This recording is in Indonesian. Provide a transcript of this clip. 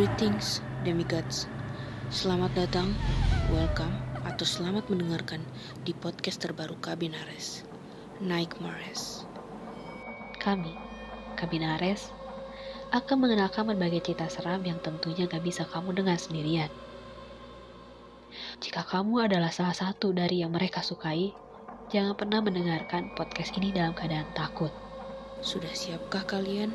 Greetings, demigods. Selamat datang, welcome, atau selamat mendengarkan di podcast terbaru Kabinares, Nightmares. Kami, Kabinares, akan mengenalkan berbagai cerita seram yang tentunya gak bisa kamu dengar sendirian. Jika kamu adalah salah satu dari yang mereka sukai, jangan pernah mendengarkan podcast ini dalam keadaan takut. Sudah siapkah kalian